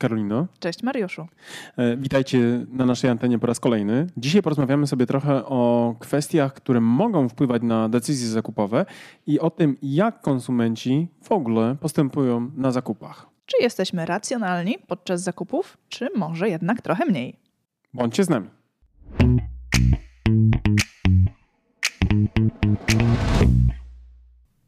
Karolino. Cześć Mariuszu. E, witajcie na naszej antenie po raz kolejny. Dzisiaj porozmawiamy sobie trochę o kwestiach, które mogą wpływać na decyzje zakupowe i o tym, jak konsumenci w ogóle postępują na zakupach. Czy jesteśmy racjonalni podczas zakupów, czy może jednak trochę mniej? Bądźcie z nami.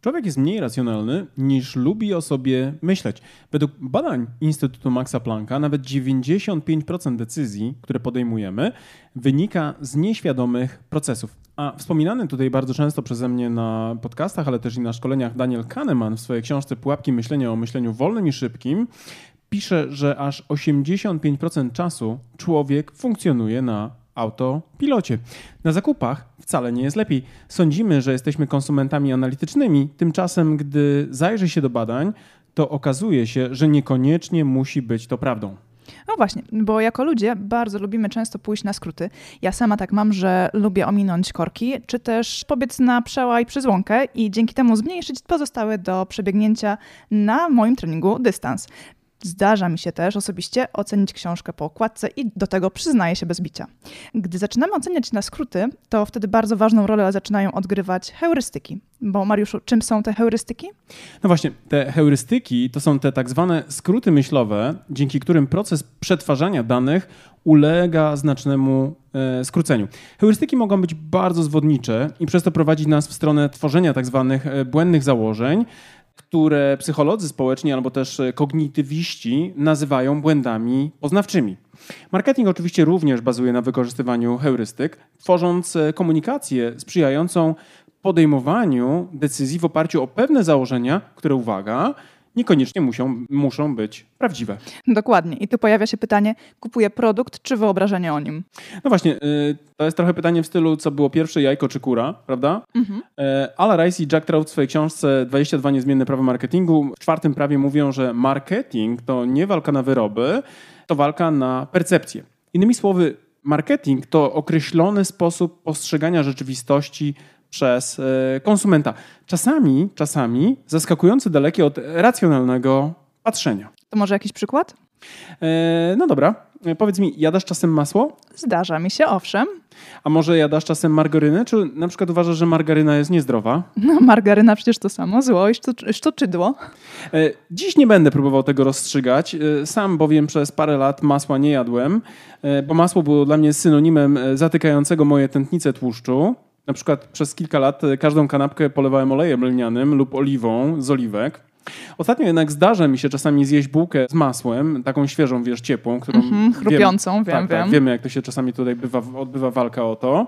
Człowiek jest mniej racjonalny niż lubi o sobie myśleć. Według badań Instytutu Maxa Plancka nawet 95% decyzji, które podejmujemy, wynika z nieświadomych procesów. A wspominany tutaj bardzo często przeze mnie na podcastach, ale też i na szkoleniach Daniel Kahneman w swojej książce Pułapki myślenia o myśleniu wolnym i szybkim pisze, że aż 85% czasu człowiek funkcjonuje na autopilocie. Na zakupach wcale nie jest lepiej. Sądzimy, że jesteśmy konsumentami analitycznymi, tymczasem, gdy zajrzy się do badań, to okazuje się, że niekoniecznie musi być to prawdą. No właśnie, bo jako ludzie bardzo lubimy często pójść na skróty. Ja sama tak mam, że lubię ominąć korki, czy też pobiec na przełaj przez łąkę i dzięki temu zmniejszyć pozostały do przebiegnięcia na moim treningu dystans. Zdarza mi się też osobiście ocenić książkę po okładce i do tego przyznaję się bez bicia. Gdy zaczynamy oceniać na skróty, to wtedy bardzo ważną rolę zaczynają odgrywać heurystyki. Bo Mariuszu, czym są te heurystyki? No właśnie, te heurystyki to są te tak zwane skróty myślowe, dzięki którym proces przetwarzania danych ulega znacznemu e, skróceniu. Heurystyki mogą być bardzo zwodnicze i przez to prowadzić nas w stronę tworzenia tak zwanych e, błędnych założeń, które psycholodzy społeczni albo też e, kognitywiści nazywają błędami poznawczymi. Marketing oczywiście również bazuje na wykorzystywaniu heurystyk, tworząc e, komunikację sprzyjającą podejmowaniu decyzji w oparciu o pewne założenia, które, uwaga, niekoniecznie muszą, muszą być prawdziwe. Dokładnie. I tu pojawia się pytanie, kupuję produkt czy wyobrażenie o nim? No właśnie, y, to jest trochę pytanie w stylu, co było pierwsze, jajko czy kura, prawda? Mhm. Ala Rice i Jack Trout w swojej książce 22 niezmienne prawa marketingu w czwartym prawie mówią, że marketing to nie walka na wyroby, to walka na percepcję. Innymi słowy, marketing to określony sposób postrzegania rzeczywistości przez e, konsumenta. Czasami, czasami zaskakująco dalekie od racjonalnego patrzenia. To może jakiś przykład? E, no dobra. E, powiedz mi, jadasz czasem masło? Zdarza mi się, owszem. A może jadasz czasem margarynę? Czy na przykład uważasz, że margaryna jest niezdrowa? No, margaryna przecież to samo zło i sztoczydło. Dziś nie będę próbował tego rozstrzygać. Sam bowiem przez parę lat masła nie jadłem, bo masło było dla mnie synonimem zatykającego moje tętnice tłuszczu. Na przykład przez kilka lat e, każdą kanapkę polewałem olejem lnianym lub oliwą z oliwek. Ostatnio jednak zdarza mi się czasami zjeść bułkę z masłem, taką świeżą, wiesz, ciepłą, którą... Mm -hmm, chrupiącą, wiem, tak, wiem. Tak, wiemy, jak to się czasami tutaj bywa, odbywa walka o to.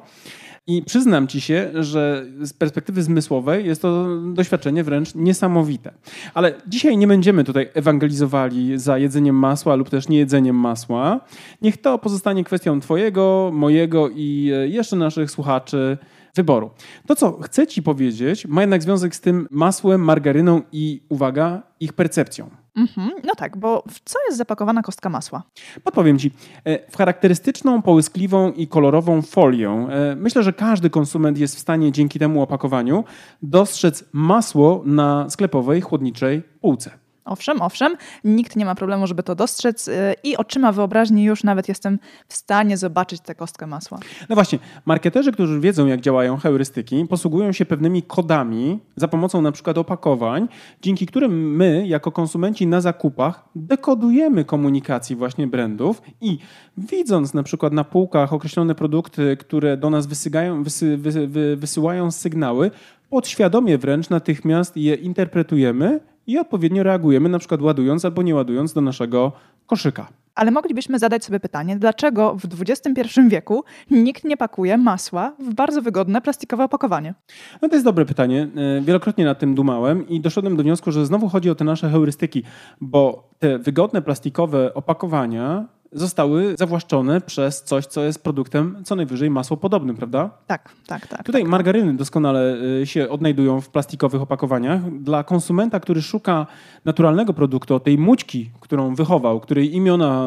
I przyznam ci się, że z perspektywy zmysłowej jest to doświadczenie wręcz niesamowite. Ale dzisiaj nie będziemy tutaj ewangelizowali za jedzeniem masła lub też niejedzeniem masła. Niech to pozostanie kwestią Twojego, mojego i e, jeszcze naszych słuchaczy wyboru. To, co chcę Ci powiedzieć, ma jednak związek z tym masłem, margaryną i, uwaga, ich percepcją. Mhm, no tak, bo w co jest zapakowana kostka masła? Podpowiem Ci. E, w charakterystyczną, połyskliwą i kolorową folię. E, myślę, że każdy konsument jest w stanie dzięki temu opakowaniu dostrzec masło na sklepowej, chłodniczej półce. Owszem, owszem, nikt nie ma problemu, żeby to dostrzec y, i oczyma wyobraźni już nawet jestem w stanie zobaczyć tę kostkę masła. No właśnie, marketerzy, którzy wiedzą, jak działają heurystyki, posługują się pewnymi kodami za pomocą na przykład opakowań, dzięki którym my, jako konsumenci na zakupach, dekodujemy komunikacji właśnie brandów i widząc na przykład na półkach określone produkty, które do nas wysygają, wysy, wysy, wysyłają sygnały, podświadomie wręcz natychmiast je interpretujemy i odpowiednio reagujemy, na przykład ładując albo nie ładując do naszego koszyka. Ale moglibyśmy zadać sobie pytanie, dlaczego w XXI wieku nikt nie pakuje masła w bardzo wygodne plastikowe opakowanie? No to jest dobre pytanie. E, wielokrotnie nad tym dumałem i doszedłem do wniosku, że znowu chodzi o te nasze heurystyki, bo te wygodne plastikowe opakowania zostały zawłaszczone przez coś, co jest produktem co najwyżej masło podobnym, prawda? Tak, tak, tak. Tutaj tak, margaryny doskonale y, się odnajdują w plastikowych opakowaniach. Dla konsumenta, który szuka naturalnego produktu, tej mućki, którą wychował, której imiona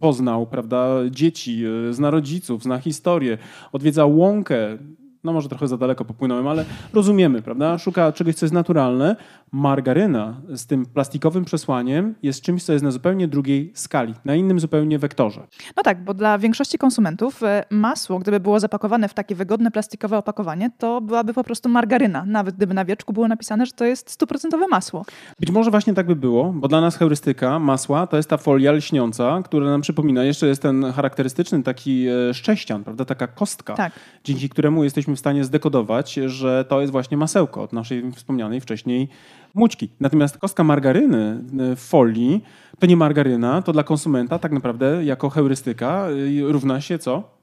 poznał, prawda, dzieci, y, zna rodziców, zna historię, odwiedza łąkę, no może trochę za daleko popłynąłem, ale rozumiemy, prawda? Szuka czegoś, co jest naturalne. Margaryna z tym plastikowym przesłaniem jest czymś, co jest na zupełnie drugiej skali, na innym zupełnie wektorze. No tak, bo dla większości konsumentów e, masło, gdyby było zapakowane w takie wygodne plastikowe opakowanie, to byłaby po prostu margaryna, nawet gdyby na wieczku było napisane, że to jest stuprocentowe masło. Być może właśnie tak by było, bo dla nas heurystyka masła to jest ta folia lśniąca, która nam przypomina, jeszcze jest ten charakterystyczny taki e, szczęścian, prawda, taka kostka, Tak. dzięki któremu jesteśmy w stanie zdekodować, że to jest właśnie masełko od naszej wspomnianej wcześniej mućki. Natomiast kostka margaryny e, w folii to nie margaryna, to dla konsumenta tak naprawdę jako heurystyka e, równa się co?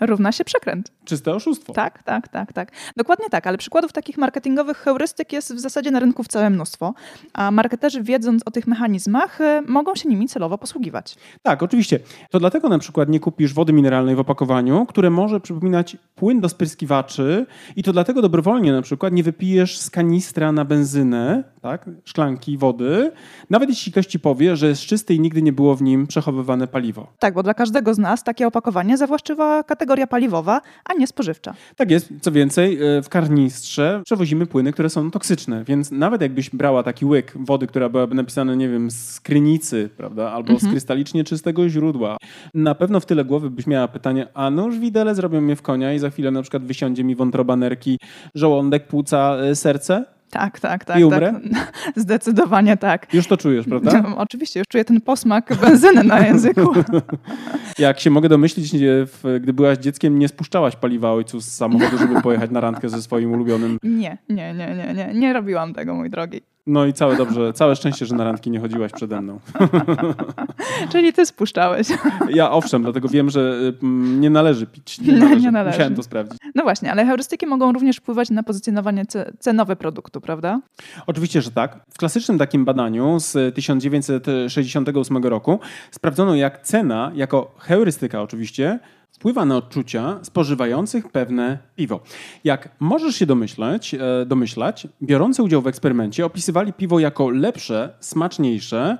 Równa się przekręt. Czyste oszustwo. Tak, tak, tak, tak. Dokładnie tak, ale przykładów takich marketingowych heurystyk jest w zasadzie na rynku w całe mnóstwo, a marketerzy wiedząc o tych mechanizmach e, mogą się nimi celowo posługiwać. Tak, oczywiście. To dlatego na przykład nie kupisz wody mineralnej w opakowaniu, które może przypominać płyn do spryskiwaczy i to dlatego dobrowolnie na przykład nie wypijesz z kanistra na benzynę, tak, szklanki wody, nawet jeśli ktoś ci powie, że jest czysty i nigdy nie było w nim przechowywane paliwo. Tak, bo dla każdego z nas takie opakowanie zawłaszczyła kategoria paliwowa, a nie spożywcza. Tak jest. Co więcej, e, w karnistrze przewozimy płyny, które są toksyczne, więc nawet jakbyś brała taki łyk wody, która byłaby napisana, nie wiem, z krynicy, prawda, albo z krystalicznie czystego źródła, na pewno w tyle głowy byś miała pytanie, a nuż widele zrobią mnie w konia i za chwilę na przykład wysiądzie mi wątroba nerki, żołądek, płuca, e, serce? Tak, tak, tak. I umrę? tak. Zdecydowanie tak. Już to czujesz, prawda? No, oczywiście, już czuję ten posmak benzyny na języku. Jak się mogę domyślić, gdy byłaś dzieckiem, nie spuszczałaś paliwa ojcu z samochodu, żeby pojechać na randkę ze swoim ulubionym. Nie, nie, nie, nie, nie, nie robiłam tego, mój drogi. No i całe dobrze, całe szczęście, że na randki nie chodziłaś przede mną. Czyli ty spuszczałeś. Ja owszem, dlatego wiem, że mm, nie należy pić. Nie Nie, należy. nie należy. Musiałem to sprawdzić. No właśnie, ale heurystyki mogą również wpływać na pozycjonowanie ce- cenowe produktu, prawda? Oczywiście, że tak. W klasycznym takim badaniu z 1968 roku sprawdzono, jak cena, jako heurystyka oczywiście, wpływa na odczucia spożywających pewne piwo. Jak możesz się e, domyślać, biorący udział w eksperymencie opisywali piwo jako lepsze, smaczniejsze,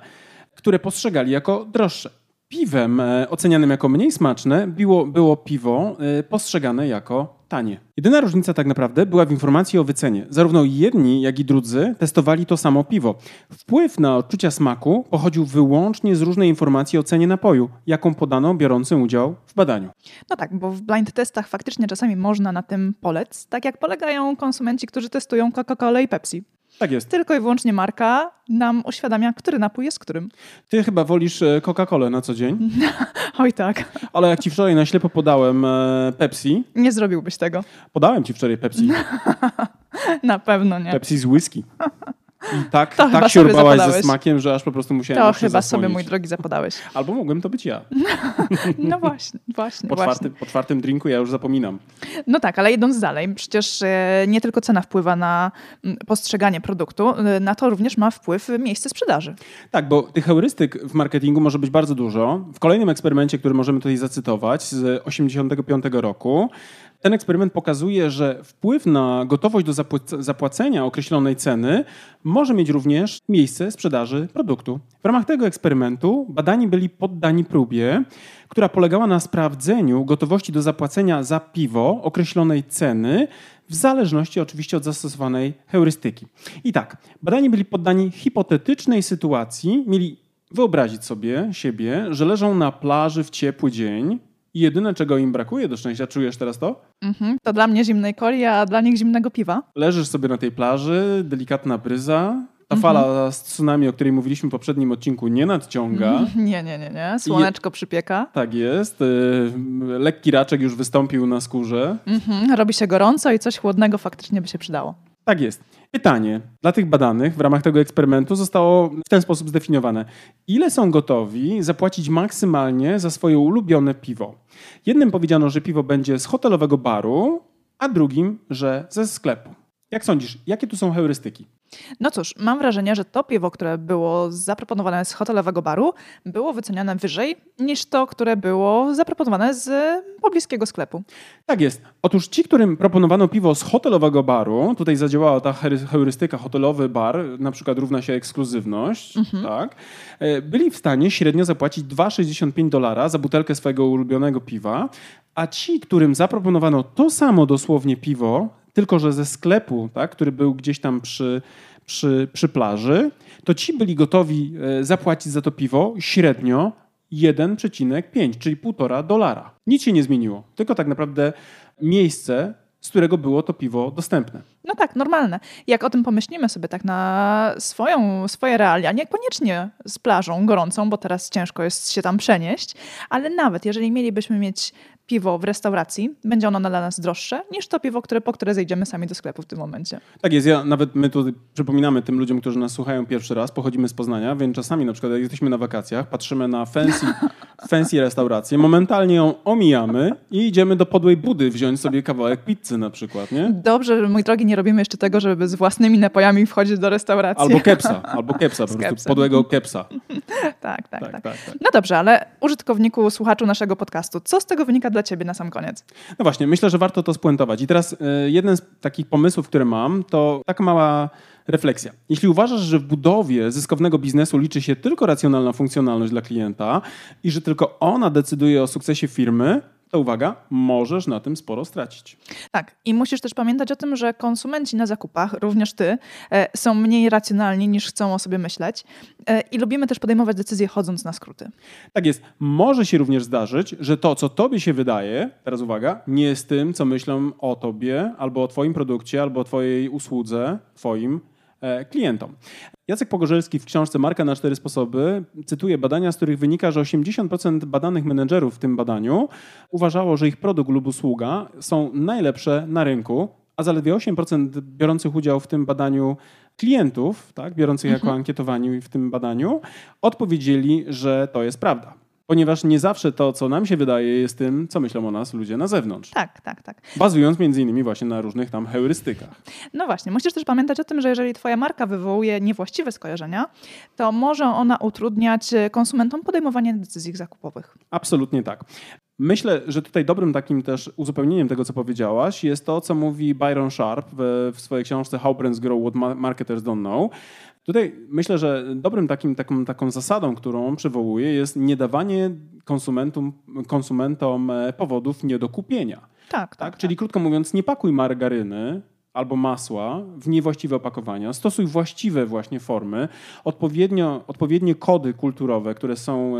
które postrzegali jako droższe. Piwem e, ocenianym jako mniej smaczne było, było piwo e, postrzegane jako tanie. Jedyna różnica tak naprawdę była w informacji o wycenie. Zarówno jedni, jak i drudzy testowali to samo piwo. Wpływ na odczucia smaku pochodził wyłącznie z różnej informacji o cenie napoju, jaką podano biorącym udział w badaniu. No tak, bo w blind testach faktycznie czasami można na tym polec, tak jak polegają konsumenci, którzy testują Coca-Colę i Pepsi. Tak jest. Tylko i wyłącznie marka nam uświadamia, który napój jest którym. Ty chyba wolisz e, Coca-Colę na co dzień, Oj tak, ale jak ci wczoraj na ślepo podałem e, Pepsi, nie zrobiłbyś tego. podałem ci wczoraj Pepsi, Na pewno nie. Pepsi z whisky. I tak, To tak sobie siurbałaś ze smakiem, że aż po prostu musiałem To się chyba sobie, zasłonić. mój drogi, zapodałeś. Albo mogłem to być ja. No właśnie, właśnie, Po, właśnie. czwartym, po czwartym drinku ja już zapominam. No tak, ale idąc dalej, przecież e, nie tylko cena wpływa na mm, postrzeganie produktu, e, na to również ma wpływ miejsce sprzedaży. Tak, bo tych heurystyk w marketingu może być bardzo dużo. W kolejnym eksperymencie, który możemy tutaj zacytować z 85 roku, ten eksperyment pokazuje, że wpływ na gotowość do zapłac- zapłacenia określonej ceny może mieć również miejsce sprzedaży produktu. W ramach tego eksperymentu badani byli poddani próbie, która polegała na sprawdzeniu gotowości do zapłacenia za piwo określonej ceny w zależności oczywiście od zastosowanej heurystyki. I tak, badani byli poddani hipotetycznej sytuacji, mieli wyobrazić sobie siebie, że leżą na plaży w ciepły dzień i jedyne czego im brakuje do szczęścia, czujesz teraz to? Mhm. To dla mnie zimnej coli, a dla nich zimnego piwa. Leżysz sobie na tej plaży, delikatna bryza, ta fala z tsunami, o której mówiliśmy w poprzednim odcinku, nie nadciąga. Nie, nie, nie, nie. Słoneczko przypieka. Tak jest. y, Lekki raczek już wystąpił na skórze. Mhm. Robi się gorąco i coś chłodnego faktycznie by się przydało. Tak jest. Pytanie dla tych badanych w ramach tego eksperymentu zostało w ten sposób zdefiniowane. Ile są gotowi zapłacić maksymalnie za swoje ulubione piwo? Jednym powiedziano, że piwo będzie z hotelowego baru, a drugim, że ze sklepu. Jak sądzisz, jakie tu są heurystyki? No cóż, mam wrażenie, że to piwo, które było zaproponowane z hotelowego baru, było wyceniane wyżej niż to, które było zaproponowane z pobliskiego sklepu. Tak jest. Otóż ci, którym proponowano piwo z hotelowego baru, tutaj zadziałała ta heurystyka hotelowy bar, na przykład równa się ekskluzywność, mhm. tak, e, byli w stanie średnio zapłacić 2,65 dolara za butelkę swojego ulubionego piwa, a ci, którym zaproponowano to samo dosłownie piwo tylko że ze sklepu, tak, który był gdzieś tam przy, przy, przy plaży, to ci byli gotowi e, zapłacić za to piwo średnio 1,5, czyli 1,5 dolara. Nic się nie zmieniło, tylko tak naprawdę miejsce, z którego było to piwo dostępne. No tak, normalne. Jak o tym pomyślimy sobie tak na swoją, swoje realia, niekoniecznie z plażą gorącą, bo teraz ciężko jest się tam przenieść, ale nawet jeżeli mielibyśmy mieć piwo w restauracji, będzie ono dla nas droższe niż to piwo, które, po które zejdziemy sami do sklepu w tym momencie. Tak jest. Ja nawet my tu przypominamy tym ludziom, którzy nas słuchają pierwszy raz, pochodzimy z Poznania, więc czasami na przykład jak jesteśmy na wakacjach, patrzymy na fancy, fancy restaurację, momentalnie ją omijamy i idziemy do podłej budy wziąć sobie kawałek pizzy na przykład, nie? Dobrze, mój drogi, nie robimy jeszcze tego, żeby z własnymi napojami wchodzić do restauracji. Albo kepsa, albo kepsa, po prostu podłego kepsa. tak, tak, tak, tak, tak. No dobrze, ale użytkowniku, słuchaczu naszego podcastu, co z tego wynika dla ciebie na sam koniec? No właśnie, myślę, że warto to spuentować. I teraz y, jeden z takich pomysłów, które mam, to taka mała refleksja. Jeśli uważasz, że w budowie zyskownego biznesu liczy się tylko racjonalna funkcjonalność dla klienta i że tylko ona decyduje o sukcesie firmy, to uwaga, możesz na tym sporo stracić. Tak, i musisz też pamiętać o tym, że konsumenci na zakupach, również ty, e, są mniej racjonalni niż chcą o sobie myśleć e, i lubimy też podejmować decyzje chodząc na skróty. Tak jest. Może się również zdarzyć, że to, co tobie się wydaje, teraz uwaga, nie jest tym, co myślą o tobie, albo o twoim produkcie, albo o twojej usłudze, twoim e, klientom. Jacek Pogorzelski w książce Marka na cztery sposoby cytuje badania, z których wynika, że 80% badanych menedżerów w tym badaniu uważało, że ich produkt lub usługa są najlepsze na rynku, a zaledwie 8% biorących udział w tym badaniu klientów, tak, biorących jako mhm. ankietowani w tym badaniu, odpowiedzieli, że to jest prawda ponieważ nie zawsze to, co nam się wydaje, jest tym, co myślą o nas ludzie na zewnątrz. Tak, tak, tak. Bazując między innymi właśnie na różnych tam heurystykach. No właśnie, musisz też pamiętać o tym, że jeżeli twoja marka wywołuje niewłaściwe skojarzenia, to może ona utrudniać konsumentom podejmowanie decyzji zakupowych. Absolutnie tak. Myślę, że tutaj dobrym takim też uzupełnieniem tego, co powiedziałaś, jest to, co mówi Byron Sharp w, w swojej książce How Brands Grow What Marketers Don't Know. Tutaj myślę, że dobrym takim, taką, taką zasadą, którą on przywołuje, jest nie dawanie konsumentom, konsumentom powodów nie do kupienia. Tak, tak, tak. Czyli krótko mówiąc, nie pakuj margaryny albo masła w niewłaściwe opakowania, stosuj właściwe właśnie formy, odpowiednio, odpowiednie kody kulturowe, które są e,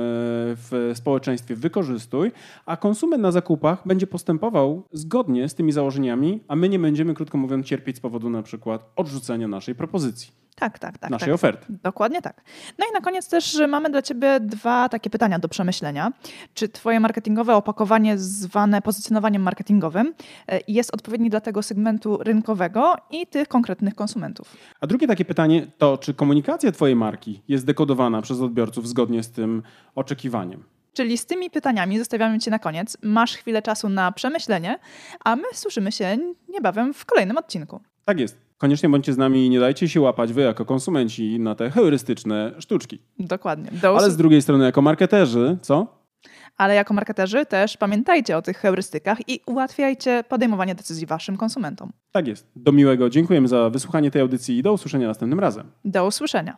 w społeczeństwie wykorzystuj, a konsument na zakupach będzie postępował zgodnie z tymi założeniami, a my nie będziemy, krótko mówiąc, cierpieć z powodu na przykład odrzucenia naszej propozycji. Tak, tak, tak. Naszej tak. oferty. Dokładnie tak. No i na koniec też mamy dla Ciebie dwa takie pytania do przemyślenia. Czy Twoje marketingowe opakowanie zwane pozycjonowaniem marketingowym e, jest odpowiednie dla tego segmentu rynkowego i tych konkretnych konsumentów? A drugie takie pytanie to, czy komunikacja Twojej marki jest dekodowana przez odbiorców zgodnie z tym oczekiwaniem? Czyli z tymi pytaniami zostawiamy Cię na koniec. Masz chwilę czasu na przemyślenie, a my słyszymy się niebawem w kolejnym odcinku. Tak jest. Koniecznie bądźcie z nami i nie dajcie się łapać wy jako konsumenci na te heurystyczne sztuczki. Dokładnie. Do Ale z drugiej strony jako marketerzy, co? Ale jako marketerzy też pamiętajcie o tych heurystykach i ułatwiajcie podejmowanie decyzji waszym konsumentom. Tak jest. Do miłego. Dziękujemy za wysłuchanie tej audycji i do usłyszenia następnym razem. Do usłyszenia.